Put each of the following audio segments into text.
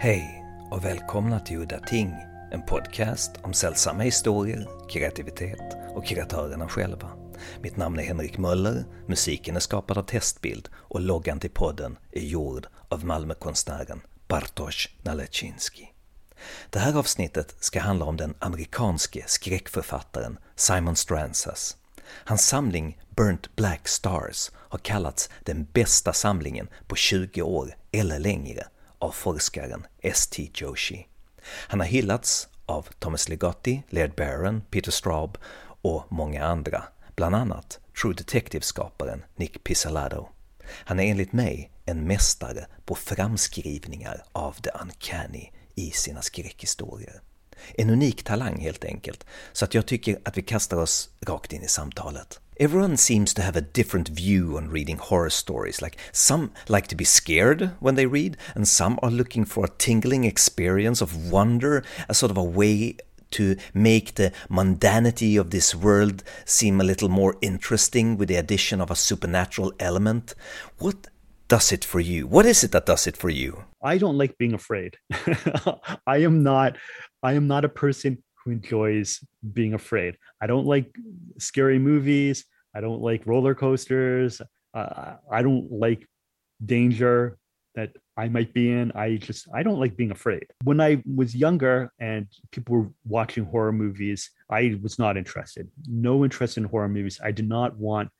Hej och välkomna till Udda Ting, en podcast om sällsamma historier, kreativitet och kreatörerna själva. Mitt namn är Henrik Möller, musiken är skapad av Testbild och loggan till podden är gjord av Malmökonstnären Bartosz Nalecinski. Det här avsnittet ska handla om den amerikanske skräckförfattaren Simon Stranzas. Hans samling Burnt Black Stars har kallats den bästa samlingen på 20 år eller längre av forskaren S.T. Joshi. Han har hyllats av Thomas Ligotti, Laird Barron, Peter Straub och många andra, bland annat True Detective-skaparen Nick Pizzolatto. Han är enligt mig en mästare på framskrivningar av the uncanny i sina skräckhistorier. En unik talang helt enkelt, så att jag tycker att vi kastar oss rakt in i samtalet. Everyone seems to have a different view on reading horror stories. Like some like to be scared when they read, and some are looking for a tingling experience of wonder, a sort of a way to make the mundanity of this world seem a little more interesting with the addition of a supernatural element. What does it for you? What is it that does it for you? I don't like being afraid. I am not I am not a person enjoys being afraid. I don't like scary movies. I don't like roller coasters. Uh, I don't like danger that I might be in. I just I don't like being afraid. When I was younger and people were watching horror movies, I was not interested. No interest in horror movies. I did not want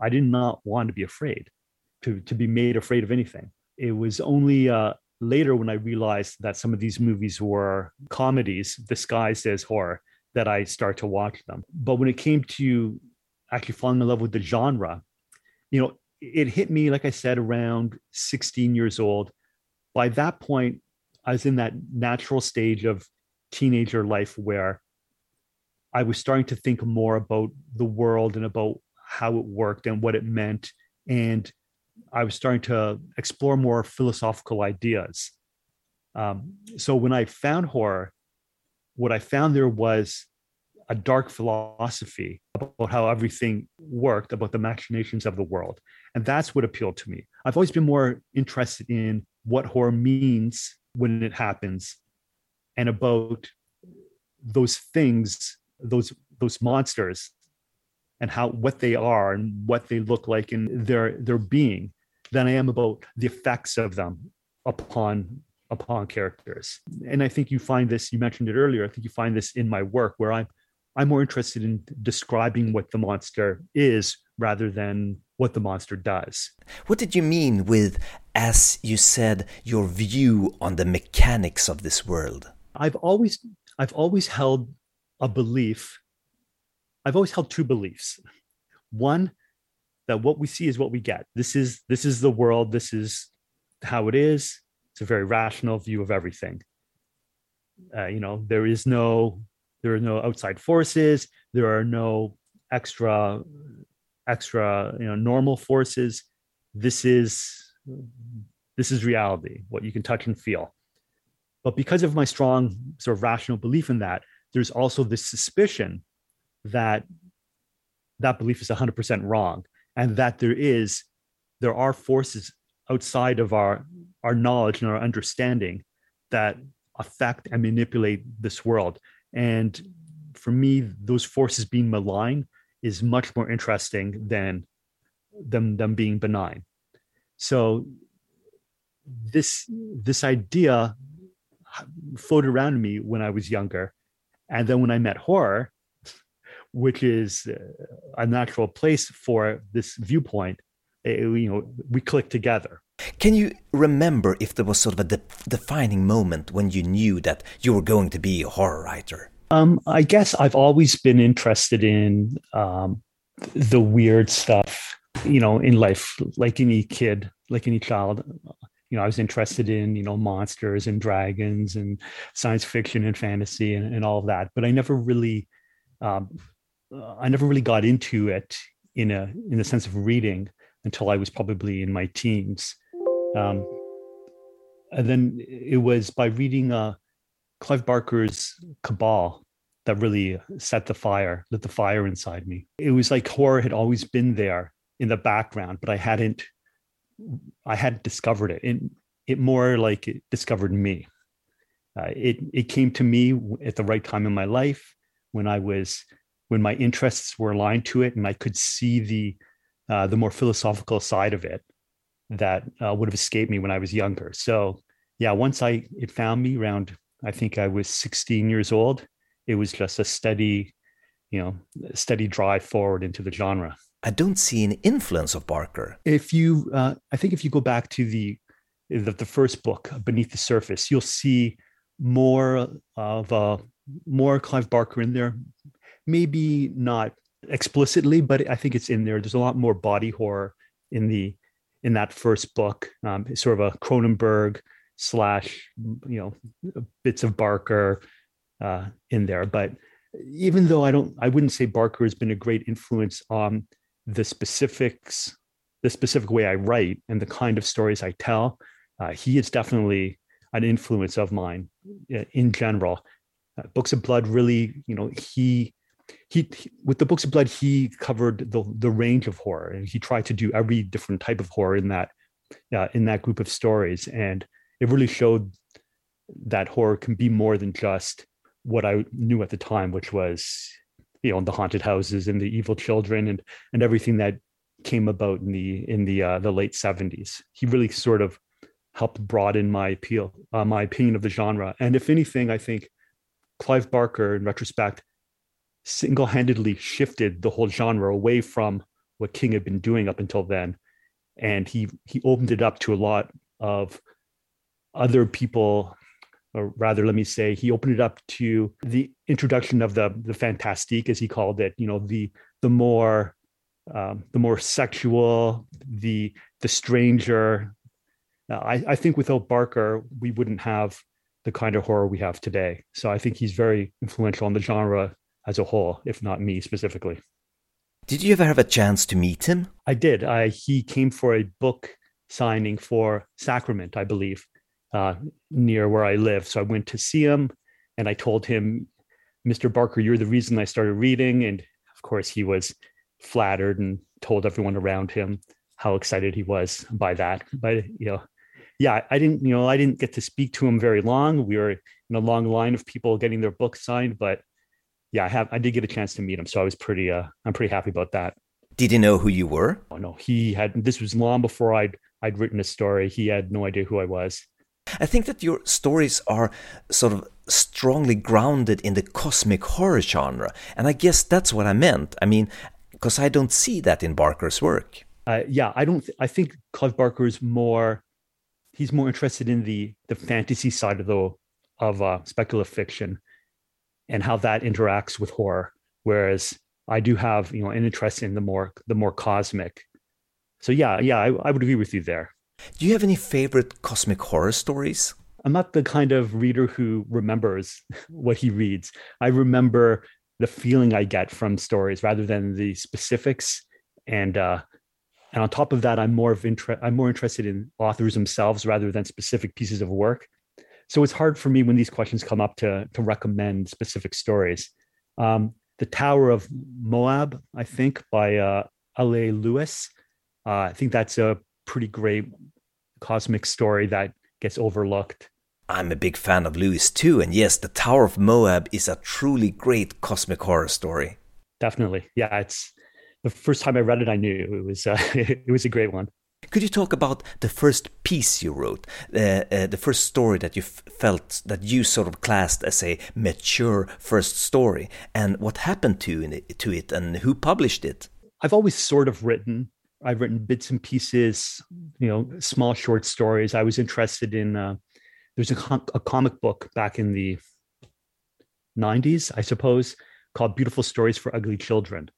I did not want to be afraid, to to be made afraid of anything. It was only uh, later when I realized that some of these movies were comedies disguised as horror that I start to watch them. But when it came to actually falling in love with the genre, you know, it hit me, like I said, around 16 years old. By that point, I was in that natural stage of teenager life where I was starting to think more about the world and about how it worked and what it meant. And I was starting to explore more philosophical ideas. Um, so when I found horror, what I found there was a dark philosophy about how everything worked, about the machinations of the world. And that's what appealed to me. I've always been more interested in what horror means when it happens and about those things, those those monsters and how what they are and what they look like in their their being than I am about the effects of them upon upon characters. And I think you find this, you mentioned it earlier, I think you find this in my work where I'm I'm more interested in describing what the monster is rather than what the monster does. What did you mean with, as you said, your view on the mechanics of this world? I've always I've always held a belief. I've always held two beliefs. One, that what we see is what we get. This is this is the world. This is how it is. It's a very rational view of everything. Uh, you know, there is no there are no outside forces. There are no extra extra you know normal forces. This is this is reality, what you can touch and feel. But because of my strong sort of rational belief in that, there's also this suspicion that that belief is 100% wrong and that there is there are forces outside of our our knowledge and our understanding that affect and manipulate this world. And for me those forces being malign is much more interesting than them them being benign. So this this idea floated around me when i was younger. And then when i met horror which is a natural place for this viewpoint, it, eh, you know, we click together. Can you remember if there was sort of a de defining moment when you knew that you were going to be a horror writer? Um, I guess I've always been interested in um, the weird stuff, you know, in life, like any kid, like any child. You know, I was interested in, you know, monsters and dragons and science fiction and fantasy and, and all of that, but I never really um, uh, I never really got into it in a in the sense of reading until I was probably in my teens. Um, and then it was by reading uh, Clive Barker's Cabal that really set the fire, lit the fire inside me. It was like horror had always been there in the background, but I hadn't, I hadn't discovered it. It, it more like it discovered me. uh, it it came to me at the right time in my life when I was when my interests were aligned to it, and I could see the uh, the more philosophical side of it that uh, would have escaped me when I was younger. So yeah, once I it found me around, I think I was 16 years old. It was just a steady, you know, steady drive forward into the genre. I don't see an influence of Barker. If you, uh, I think if you go back to the, the the first book, Beneath the Surface, you'll see more of uh, more Clive Barker in there. Maybe not explicitly, but I think it's in there. There's a lot more body horror in the in that first book. Um, sort of a Cronenberg slash, you know, bits of Barker uh, in there. But even though I don't, I wouldn't say Barker has been a great influence on the specifics, the specific way I write and the kind of stories I tell. Uh, he is definitely an influence of mine uh, in general. Uh, Books of Blood really, you know, he he, he, with the books of blood he covered the the range of horror and he tried to do every different type of horror in that uh, in that group of stories and it really showed that horror can be more than just what i knew at the time which was you know the haunted houses and the evil children and and everything that came about in the in the uh, the late 70s he really sort of helped broaden my appeal uh, my opinion of the genre. And if anything i think clive barker in retrospect single-handedly shifted the whole genre away from what King had been doing up until then, and he he opened it up to a lot of other people, or rather, let me say, he opened it up to the introduction of the the fantastique, as he called it. You know, the the more um, the more sexual, the the stranger. I, I think without Barker, we wouldn't have the kind of horror we have today. So I think he's very influential on the genre as a whole, if not me specifically. Did you ever have a chance to meet him? I did. I, he came for a book signing for Sacrament, I believe, uh, near where I live. So I went to see him and I told him, Mr. Barker, you're the reason I started reading. And of course, he was flattered and told everyone around him how excited he was by that. But, you know, yeah, I didn't, you know, I didn't get to speak to him very long. We were in a long line of people getting their books signed, but yeah, I have I did get a chance to meet him, so I was pretty uh I'm pretty happy about that. Did he know who you were? Oh no, he had this was long before I'd I'd written a story. He had no idea who I was. I think that your stories are sort of strongly grounded in the cosmic horror genre, and I guess that's what I meant. I mean, because I don't see that in Barker's work. Uh, yeah, I don't. Th- I think Clive Barker is more. He's more interested in the the fantasy side of the of uh, speculative fiction, and how that interacts with horror. Whereas I do have, you know, an interest in the more the more cosmic. So yeah, yeah, I, I would agree with you there. Do you have any favorite cosmic horror stories? I'm not the kind of reader who remembers what he reads. I remember the feeling I get from stories rather than the specifics. And uh, and on top of that, I'm more of interest. I'm more interested in authors themselves rather than specific pieces of work so it's hard for me when these questions come up to to recommend specific stories. Um, the Tower of Moab, I think, by uh, L.A. Lewis. Uh, I think that's a pretty great cosmic story that gets overlooked. I'm a big fan of Lewis too, and yes, the Tower of Moab is a truly great cosmic horror story. Definitely, yeah. It's the first time I read it, I knew it was uh, it was a great one. Could you talk about the first piece you wrote, uh, uh, the first story that you felt that you sort of classed as a mature first story, and what happened to it, to it, and who published it? I've always sort of written. I've written bits and pieces, you know, small short stories. I was interested in. Uh, there's a, com- a comic book back in the 90s, I suppose, called "Beautiful Stories for Ugly Children."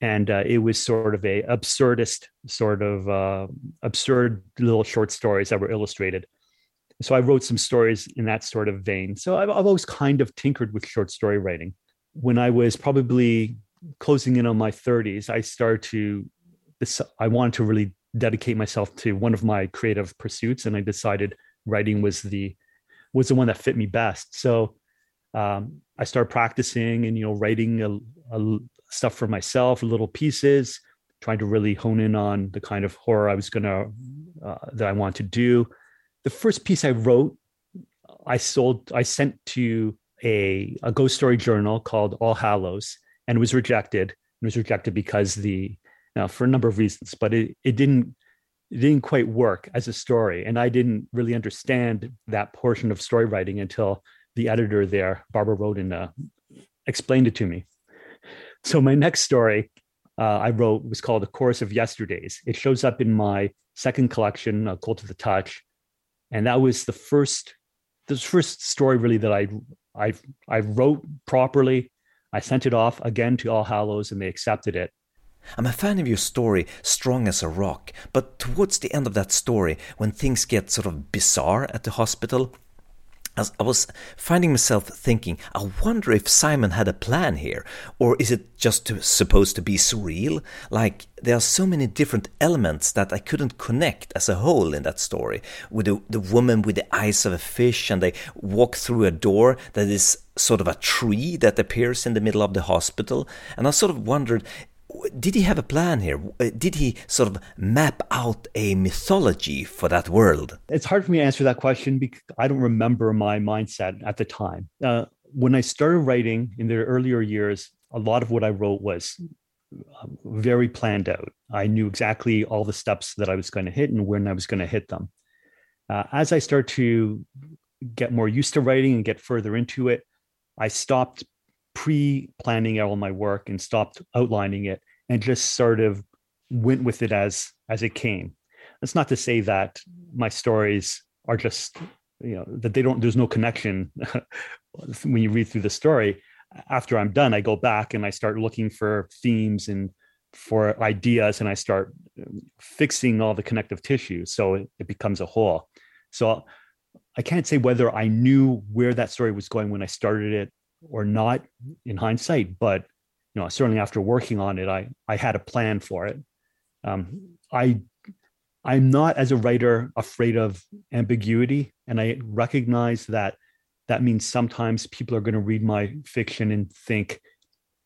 And uh, it was sort of a absurdist sort of uh, absurd little short stories that were illustrated. So i wrote some stories in that sort of vein. So i've, always kind of tinkered with short story writing. When i was probably closing in on my 30s i started to this i wanted to really dedicate myself to one of my creative pursuits and i decided writing was the was the one that fit me best. So um, i started practicing and you know writing a, a stuff for myself, little pieces, trying to really hone in on the kind of horror I was gonna uh, that I want to do. The first piece I wrote I sold, I sent to a, a ghost story journal called All Hallows and was rejected. It was rejected because the, now for a number of reasons, but it, it didn't, it didn't quite work as a story. And I didn't really understand that portion of story writing until the editor there, Barbara Roden, uh, explained it to me. So my next story uh, I wrote was called A Chorus of Yesterdays. It shows up in my second collection, uh, Cold to the Touch. And that was the first, the first story really that I, I, I wrote properly. I sent it off again to All Hallows and they accepted it. I'm a fan of your story, Strong as a Rock, but towards the end of that story, when things get sort of bizarre at the hospital, I was finding myself thinking, I wonder if Simon had a plan here, or is it just to, supposed to be surreal? Like, there are so many different elements that I couldn't connect as a whole in that story. With the, the woman with the eyes of a fish, and they walk through a door that is sort of a tree that appears in the middle of the hospital. And I sort of wondered, did he have a plan here? Uh, did he sort of map out a mythology for that world? It's hard for me to answer that question because I don't remember my mindset at the time. Uh, when I started writing in the earlier years, a lot of what I wrote was uh, very planned out. I knew exactly all the steps that I was going to hit and when I was going to hit them. Uh, as I start to get more used to writing and get further into it, I stopped pre-planning all my work and stopped outlining it and just sort of went with it as as it came. That's not to say that my stories are just you know that they don't there's no connection when you read through the story. After i'm done i go back and i start looking for themes and for ideas and i start um, fixing all the connective tissue so it, it becomes a whole. So i can't say whether i knew where that story was going when i started it or not in hindsight, but you know, certainly after working on it, I I had a plan for it. Um, I I'm not as a writer afraid of ambiguity, and I recognize that that means sometimes people are going to read my fiction and think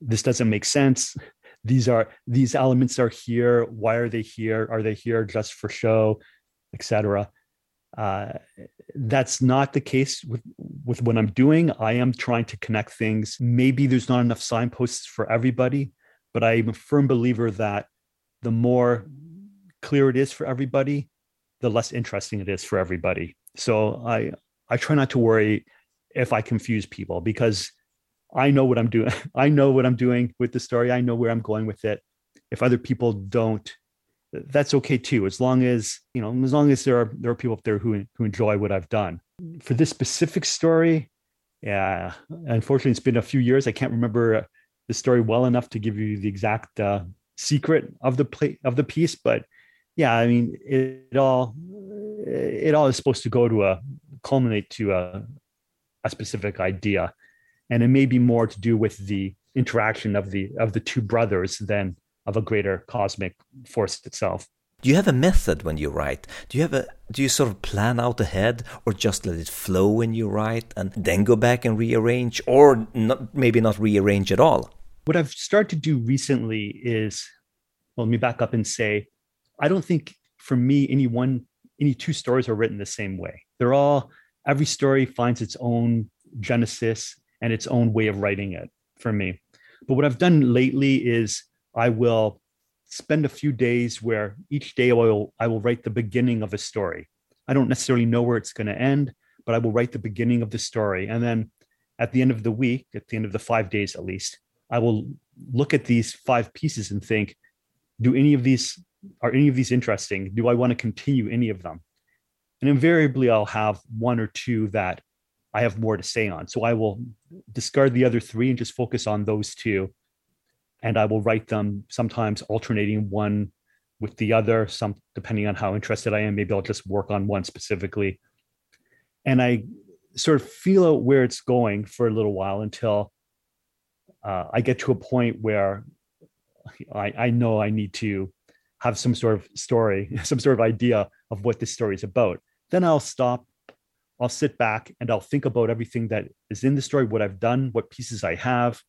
this doesn't make sense. These are these elements are here. Why are they here? Are they here just for show, etc. Uh, that's not the case with with what I'm doing. I am trying to connect things. Maybe there's not enough signposts for everybody, but I'm a firm believer that the more clear it is for everybody, the less interesting it is for everybody. So I I try not to worry if I confuse people because I know what I'm doing. I know what I'm doing with the story. I know where I'm going with it. If other people don't, that's okay too as long as you know as long as there are there are people up there who who enjoy what i've done for this specific story yeah unfortunately it's been a few years i can't remember the story well enough to give you the exact uh, secret of the play of the piece but yeah i mean it, it all it all is supposed to go to a culminate to a, a specific idea and it may be more to do with the interaction of the of the two brothers than of a greater cosmic force itself. Do you have a method when you write? Do you have a do you sort of plan out ahead or just let it flow when you write and then go back and rearrange or not, maybe not rearrange at all? What I've started to do recently is well, let me back up and say I don't think for me any one any two stories are written the same way. They're all every story finds its own genesis and its own way of writing it for me. But what I've done lately is I will spend a few days where each day I will I will write the beginning of a story. I don't necessarily know where it's going to end, but I will write the beginning of the story. And then at the end of the week, at the end of the five days at least, I will look at these five pieces and think, do any of these are any of these interesting? Do I want to continue any of them? And invariably I'll have one or two that I have more to say on. So I will discard the other three and just focus on those two and I will write them sometimes alternating one with the other, some depending on how interested I am. Maybe I'll just work on one specifically. And I sort of feel out where it's going for a little while until uh, I get to a point where I, I know I need to have some sort of story, some sort of idea of what this story is about. Then I'll stop, I'll sit back and I'll think about everything that is in the story, what I've done, what pieces I have,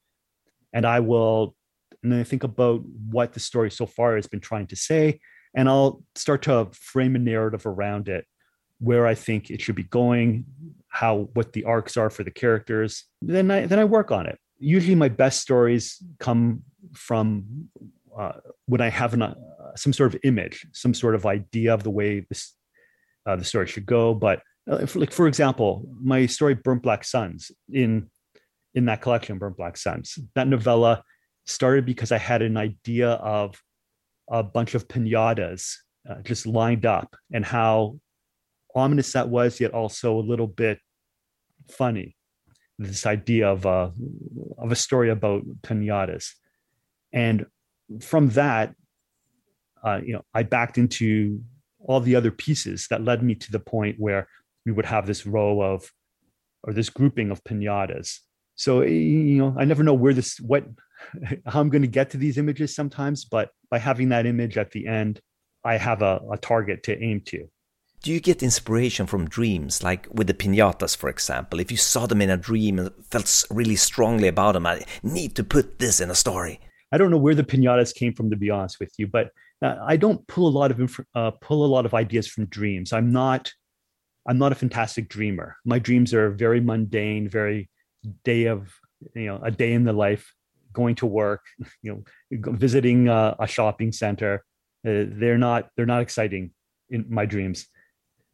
and I will and then I think about what the story so far has been trying to say, and I'll start to frame a narrative around it, where I think it should be going, how what the arcs are for the characters. Then I then I work on it. Usually, my best stories come from uh, when I have an, uh, some sort of image, some sort of idea of the way this uh, the story should go. But uh, for, like for example, my story "Burnt Black Suns" in in that collection, "Burnt Black Suns," that novella started because I had an idea of a bunch of pinatas uh, just lined up and how ominous that was, yet also a little bit funny. This idea of a of a story about pinatas, and from that, uh, you know, I backed into all the other pieces that led me to the point where we would have this row of or this grouping of pinatas. So you know, I never know where this what how I'm going to get to these images sometimes, but by having that image at the end, I have a, a target to aim to. Do you get inspiration from dreams, like with the pinatas, for example? If you saw them in a dream and felt really strongly about them, I need to put this in a story. I don't know where the pinatas came from, to be honest with you, but uh, I don't pull a lot of inf- uh, pull a lot of ideas from dreams. I'm not I'm not a fantastic dreamer. My dreams are very mundane, very day of you know a day in the life, going to work, you know, visiting uh, a shopping center. Uh, they're not they're not exciting in my dreams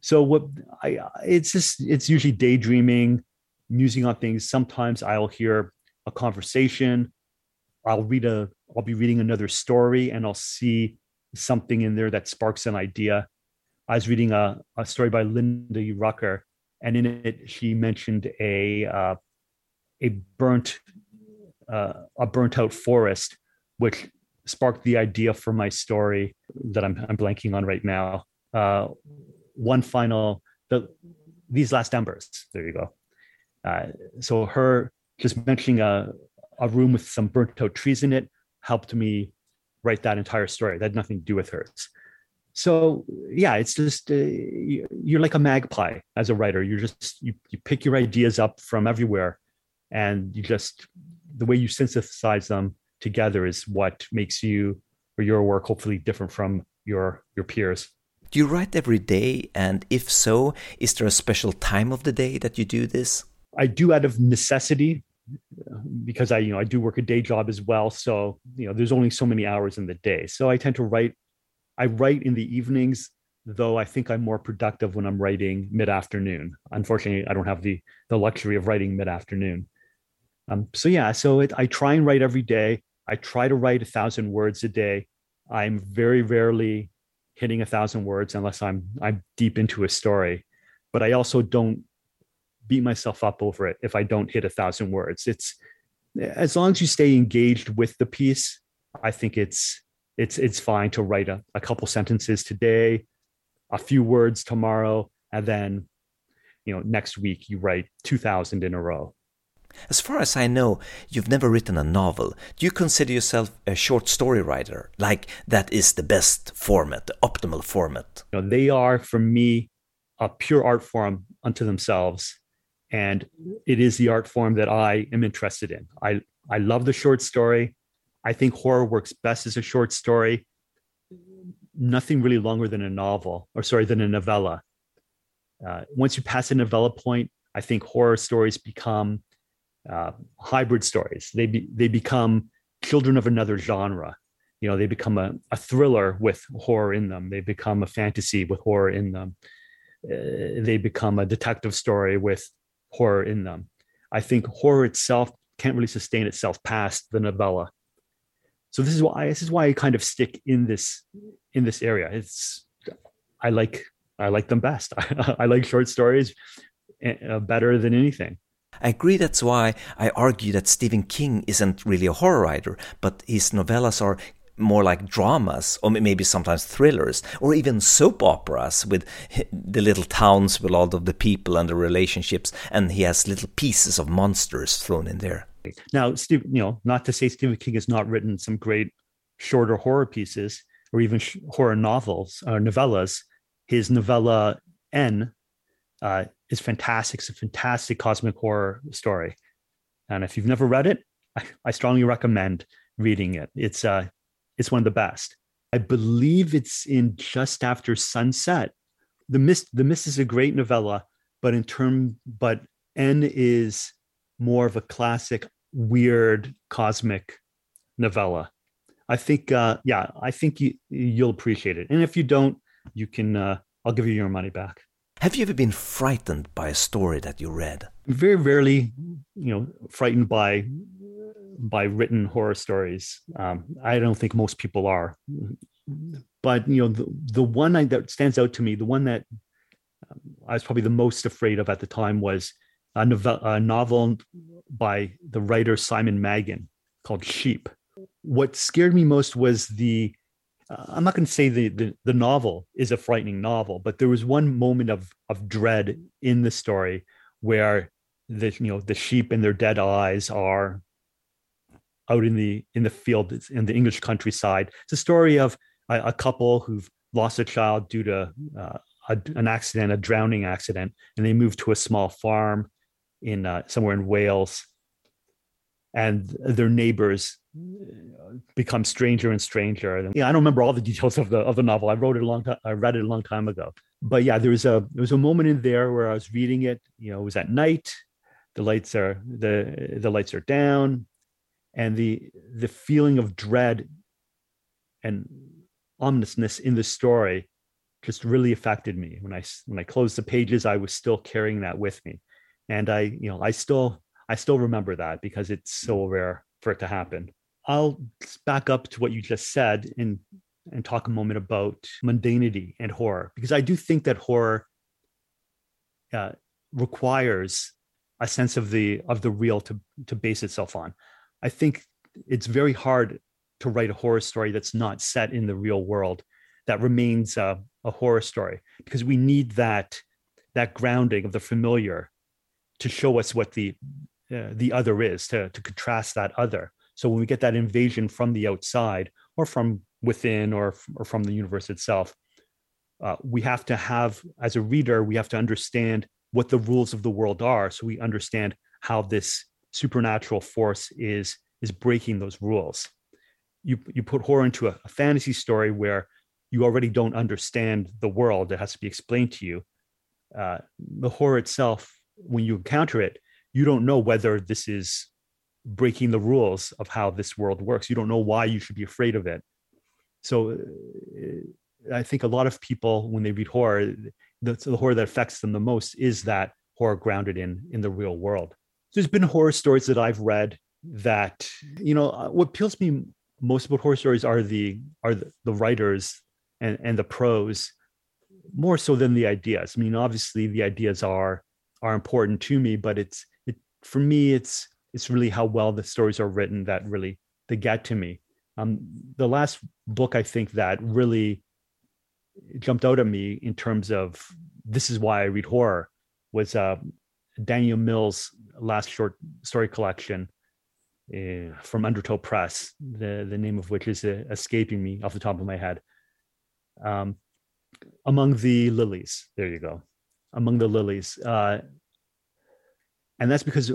so what I it's just it's usually daydreaming, musing on things. Sometimes I'll hear a conversation. I'll read a I'll be reading another story and I'll see something in there that sparks an idea. I was reading a, a story by Lynda Rucker, and in it she mentioned a uh, a burnt uh, a burnt out forest, which sparked the idea for my story that I'm I'm blanking on right now. Uh, one final the these last embers. There you go. Uh, so her just mentioning a a room with some burnt out trees in it helped me write that entire story. That had nothing to do with hers. So yeah, it's just uh, you're like a magpie as a writer. You're just you you pick your ideas up from everywhere, and you just the way you synthesize them together is what makes you or your work hopefully different from your your peers. Do you write every day? And if so, is there a special time of the day that you do this? I do out of necessity because I, you know, I do work a day job as well. So, you know, there's only so many hours in the day. So I tend to write, I write in the evenings, though I think I'm more productive when I'm writing mid-afternoon. Unfortunately, I don't have the the luxury of writing mid-afternoon. Um, so yeah, so it, I try and write every day. I try to write a thousand words a day. I'm very rarely hitting a thousand words unless I'm I'm deep into a story. But I also don't beat myself up over it if I don't hit a thousand words. It's as long as you stay engaged with the piece, I think it's it's it's fine to write a, a couple sentences today, a few words tomorrow, and then you know next week you write 2000 in a row as far as I know, you've never written a novel. Do you consider yourself a short story writer? Like that is the best format, the optimal format? You know, they are, for me, a pure art form unto themselves. And it is the art form that I am interested in. I, I love the short story. I think horror works best as a short story. Nothing really longer than a novel, or sorry, than a novella. Uh, once you pass a novella point, I think horror stories become uh, hybrid stories. They be, they become children of another genre. You know, they become a, a thriller with horror in them. They become a fantasy with horror in them. Uh, they become a detective story with horror in them. I think horror itself can't really sustain itself past the novella. So this is why this is why I kind of stick in this in this area. It's I like I like them best. I, like short stories uh, better than anything. I agree that's why I argue that Stephen King isn't really a horror writer, but his novellas are more like dramas or maybe sometimes thrillers or even soap operas with the little towns with all of the people and the relationships and he has little pieces of monsters thrown in there. Now steve you know not to say stephen king has not written some great shorter horror pieces or even horror novels or novellas. His novella n uh, is fantastic. It's a fantastic cosmic horror story. And if you've never read it, I, I strongly recommend reading it. It's uh, it's one of the best. I believe it's in just after sunset. The Mist, The Mist is a great novella but in term, but N is more of a classic, weird, cosmic novella. I think, uh, yeah, I think you you'll appreciate it. And if you don't, you can. Uh, I'll give you your money back. Have you ever been frightened by a story that you read? Very rarely, you know, frightened by by written horror stories. Um, I don't think most people are. But you know, the, the one that stands out to me, the one that um, I was probably the most afraid of at the time was a novel, a novel by the writer Simon Maginn called Sheep. What scared me most was the uh, I'm not going to say the, the, the novel is a frightening novel, but there was one moment of of dread in the story where the you know the sheep and their dead eyes are out in the in the field in the English countryside. It's a story of a, a couple who've lost a child due to uh, a, an accident, a drowning accident, and they move to a small farm in uh, somewhere in Wales, and their neighbors become stranger and stranger. And yeah, I don't remember all the details of the of the novel. I wrote it a long time. I read it a long time ago. But yeah, there was a there was a moment in there where I was reading it. You know, it was at night. The lights are the the lights are down, and the the feeling of dread and ominousness in the story just really affected me. When I when I closed the pages, I was still carrying that with me, and I you know I still I still remember that because it's so rare for it to happen. I'll back up to what you just said and and talk a moment about mundanity and horror because I do think that horror uh, requires a sense of the of the real to to base itself on. I think it's very hard to write a horror story that's not set in the real world that remains a, horror story because we need that that grounding of the familiar to show us what the uh, the other is to to contrast that other so when we get that invasion from the outside or from within or, or from the universe itself, uh, we have to have, as a reader, we have to understand what the rules of the world are. So we understand how this supernatural force is is breaking those rules. You you put horror into a, a fantasy story where you already don't understand the world it has to be explained to you. Uh, the horror itself, when you encounter it, you don't know whether this is breaking the rules of how this world works. You don't know why you should be afraid of it. So uh, I think a lot of people, when they read horror, the, the horror that affects them the most is that horror grounded in in the real world. There's been horror stories that I've read that you know uh, what appeals me most about horror stories are the are the, the writers and and the prose more so than the ideas. I mean, obviously the ideas are are important to me, but it's it for me it's it's really how well the stories are written that really they get to me. Um, the last book I think that really jumped out at me in terms of this is why I read horror was uh, Daniel Mills' last short story collection uh, from Undertow Press, the, the name of which is uh, escaping me off the top of my head. Um, Among the Lilies, there you go. Among the Lilies. Uh, and that's because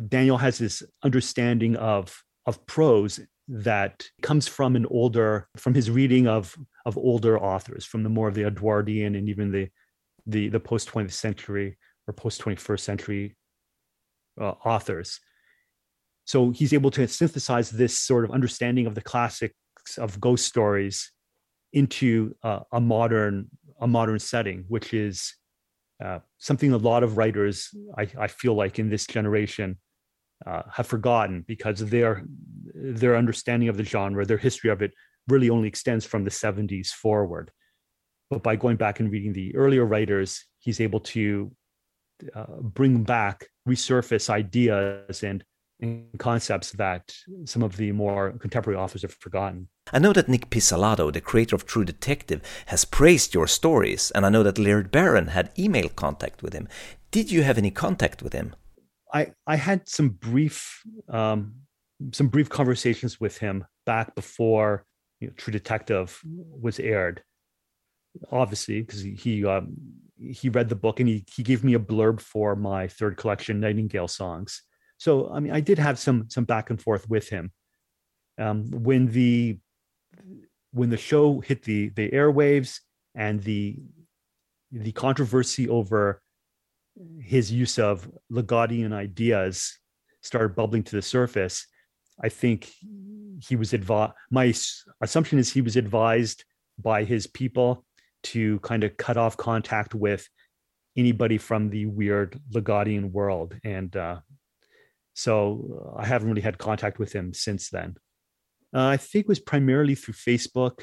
Daniel has this understanding of of prose that comes from an older from his reading of of older authors from the more of the Edwardian and even the the the post 20th century or post 21st century uh, authors. So he's able to synthesize this sort of understanding of the classics of ghost stories into uh, a modern a modern setting, which is uh, something a lot of writers, I, I, feel like, in this generation uh, have forgotten because their their understanding of the genre, their history of it, really only extends from the 70s forward. But by going back and reading the earlier writers, he's able to uh, bring back, resurface ideas and concepts that some of the more contemporary authors have forgotten. I know that Nick Pizzolatto, the creator of True Detective, has praised your stories, and I know that Laird Barron had email contact with him. Did you have any contact with him? I I had some brief um, some brief conversations with him back before you know, True Detective was aired. Obviously, because he he, um, he read the book and he he gave me a blurb for my third collection, Nightingale Songs so I mean, I did have some some back and forth with him. Um, when the when the show hit the the airwaves and the the controversy over his use of Ligottian ideas started bubbling to the surface, I think he was advised. My assumption is he was advised by his people to kind of cut off contact with anybody from the weird Ligottian world. And uh, so I haven't really had contact with him since then. Uh, I think it was primarily through Facebook.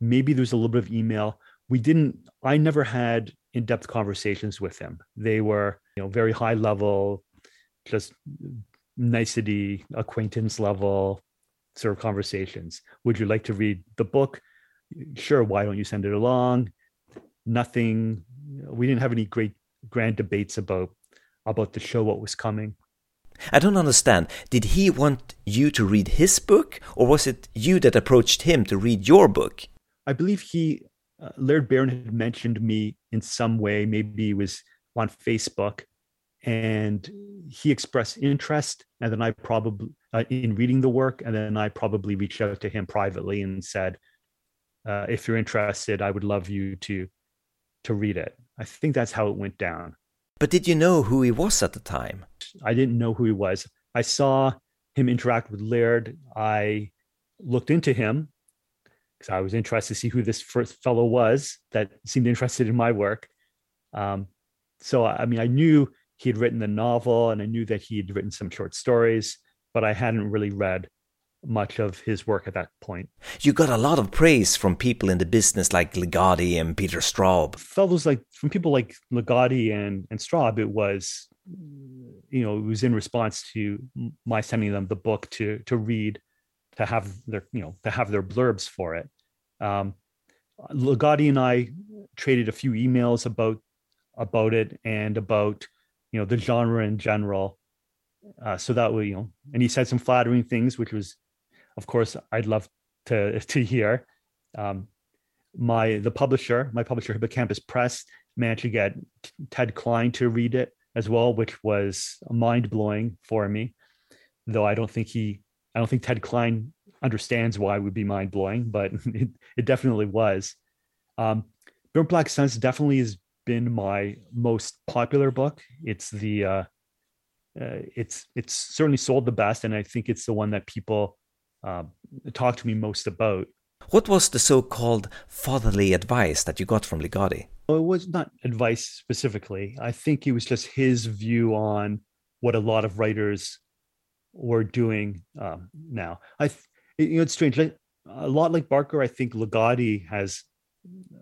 Maybe there's a little bit of email. We didn't, I never had in depth conversations with him. They were, you know, very high level, just nicety, acquaintance level sort of conversations. Would you like to read the book? Sure. Why don't you send it along? Nothing. We didn't have any great grand debates about about the show, what was coming. I don't understand. Did he want you to read his book, or was it you that approached him to read your book? I believe he, uh, Laird Barron, had mentioned me in some way. Maybe it was on Facebook, and he expressed interest. And then I probably uh, in reading the work, and then I probably reached out to him privately and said, uh, "If you're interested, I would love you to to read it." I think that's how it went down. But did you know who he was at the time? I didn't know who he was. I saw him interact with Laird. I looked into him because I was interested to see who this first fellow was that seemed interested in my work. Um, so, I mean, I knew he had written the novel and I knew that he had written some short stories, but I hadn't really read much of his work at that point. You got a lot of praise from people in the business like Ligotti and Peter Straub. Fellows like from people like Ligotti and, and Straub, it was you know, it was in response to my sending them the book to to read, to have their, you know, to have their blurbs for it. Um Ligotti and I traded a few emails about about it and about you know the genre in general. Uh, so that way, you know, and he said some flattering things, which was of course, I'd love to to hear. Um, my the publisher, my publisher Hippocampus Press, managed to get Ted Klein to read it as well, which was mind blowing for me. Though I don't think he, I don't think Ted Klein understands why it would be mind blowing, but it, it definitely was. Um, Burnt Black Suns definitely has been my most popular book. It's the uh, uh, it's it's certainly sold the best, and I think it's the one that people uh, talked to me most about. What was the so called fatherly advice that you got from Ligotti? Well, it was not advice specifically. I think it was just his view on what a lot of writers were doing um, now. I, you know, it's strange. Like, a lot like Barker, I think Ligotti has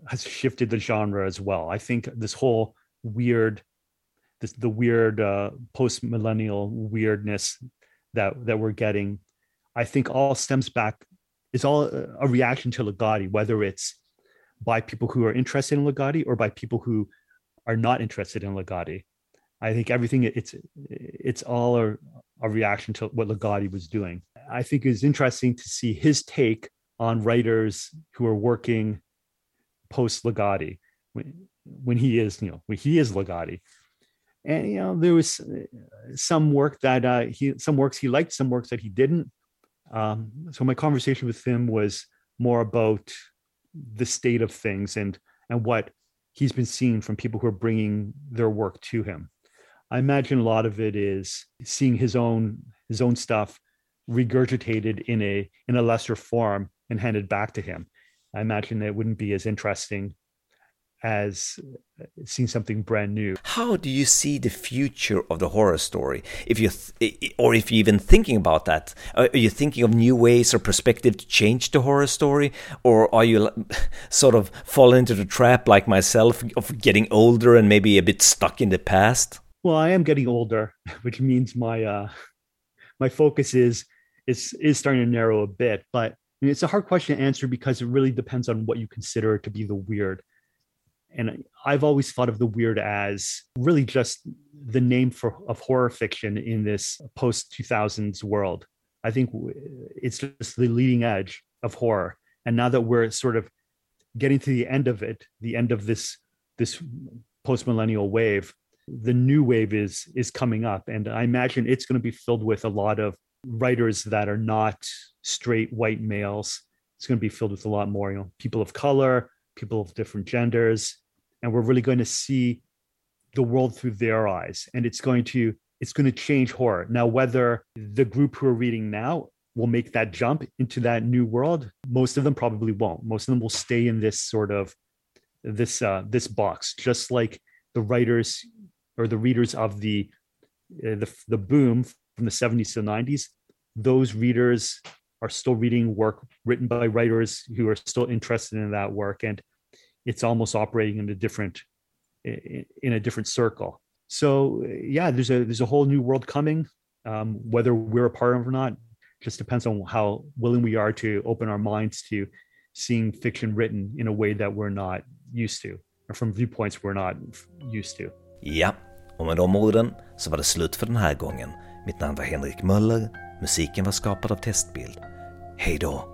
has shifted the genre as well. I think this whole weird, this the weird uh, post millennial weirdness that that we're getting I think all stems back is all a reaction to Ligotti, whether it's by people who are interested in Ligotti or by people who are not interested in Ligotti. I think everything it's it's all a, a reaction to what Ligotti was doing. I think it's interesting to see his take on writers who are working post Ligotti when, when he is you know when he is Ligotti. And you know there was some work that uh, he some works he liked, some works that he didn't. Um, so my conversation with him was more about the state of things and and what he's been seeing from people who are bringing their work to him. I imagine a lot of it is seeing his own his own stuff regurgitated in a in a lesser form and handed back to him. I imagine it wouldn't be as interesting as seeing something brand new. How do you see the future of the horror story? If you, th- or if you're even thinking about that, are you thinking of new ways or perspective to change the horror story, or are you sort of fall into the trap like myself of getting older and maybe a bit stuck in the past? Well, I am getting older, which means my uh, my focus is is is starting to narrow a bit, but. it's a hard question to answer because it really depends on what you consider to be the weird and I've always thought of the weird as really just the name for of horror fiction in this post 2000s world. I think it's just the leading edge of horror. And now that we're sort of getting to the end of it, the end of this this post millennial wave, the new wave is is coming up, and I imagine it's going to be filled with a lot of writers that are not straight white males. It's going to be filled with a lot more, you know, people of color, people of different genders, and we're really going to see the world through their eyes and it's going to it's going to change horror. Now whether the group who are reading now will make that jump into that new world most of them probably won't. Most of them will stay in this sort of this uh this box just like the writers or the readers of the uh, the, the boom from the 70s to the 90s those readers are still reading work written by writers who are still interested in that work and it's almost operating in a different in a different circle. So yeah there's a there's a whole new world coming. Um, whether we're a part of it or not just depends on how willing we are to open our minds to seeing fiction written in a way that we're not used to or from viewpoints we're not used to. Ja och med de orden så var det slut för den här gången. Mitt namn var Henrik Möller. Musiken var skapad av Testbild. Hej då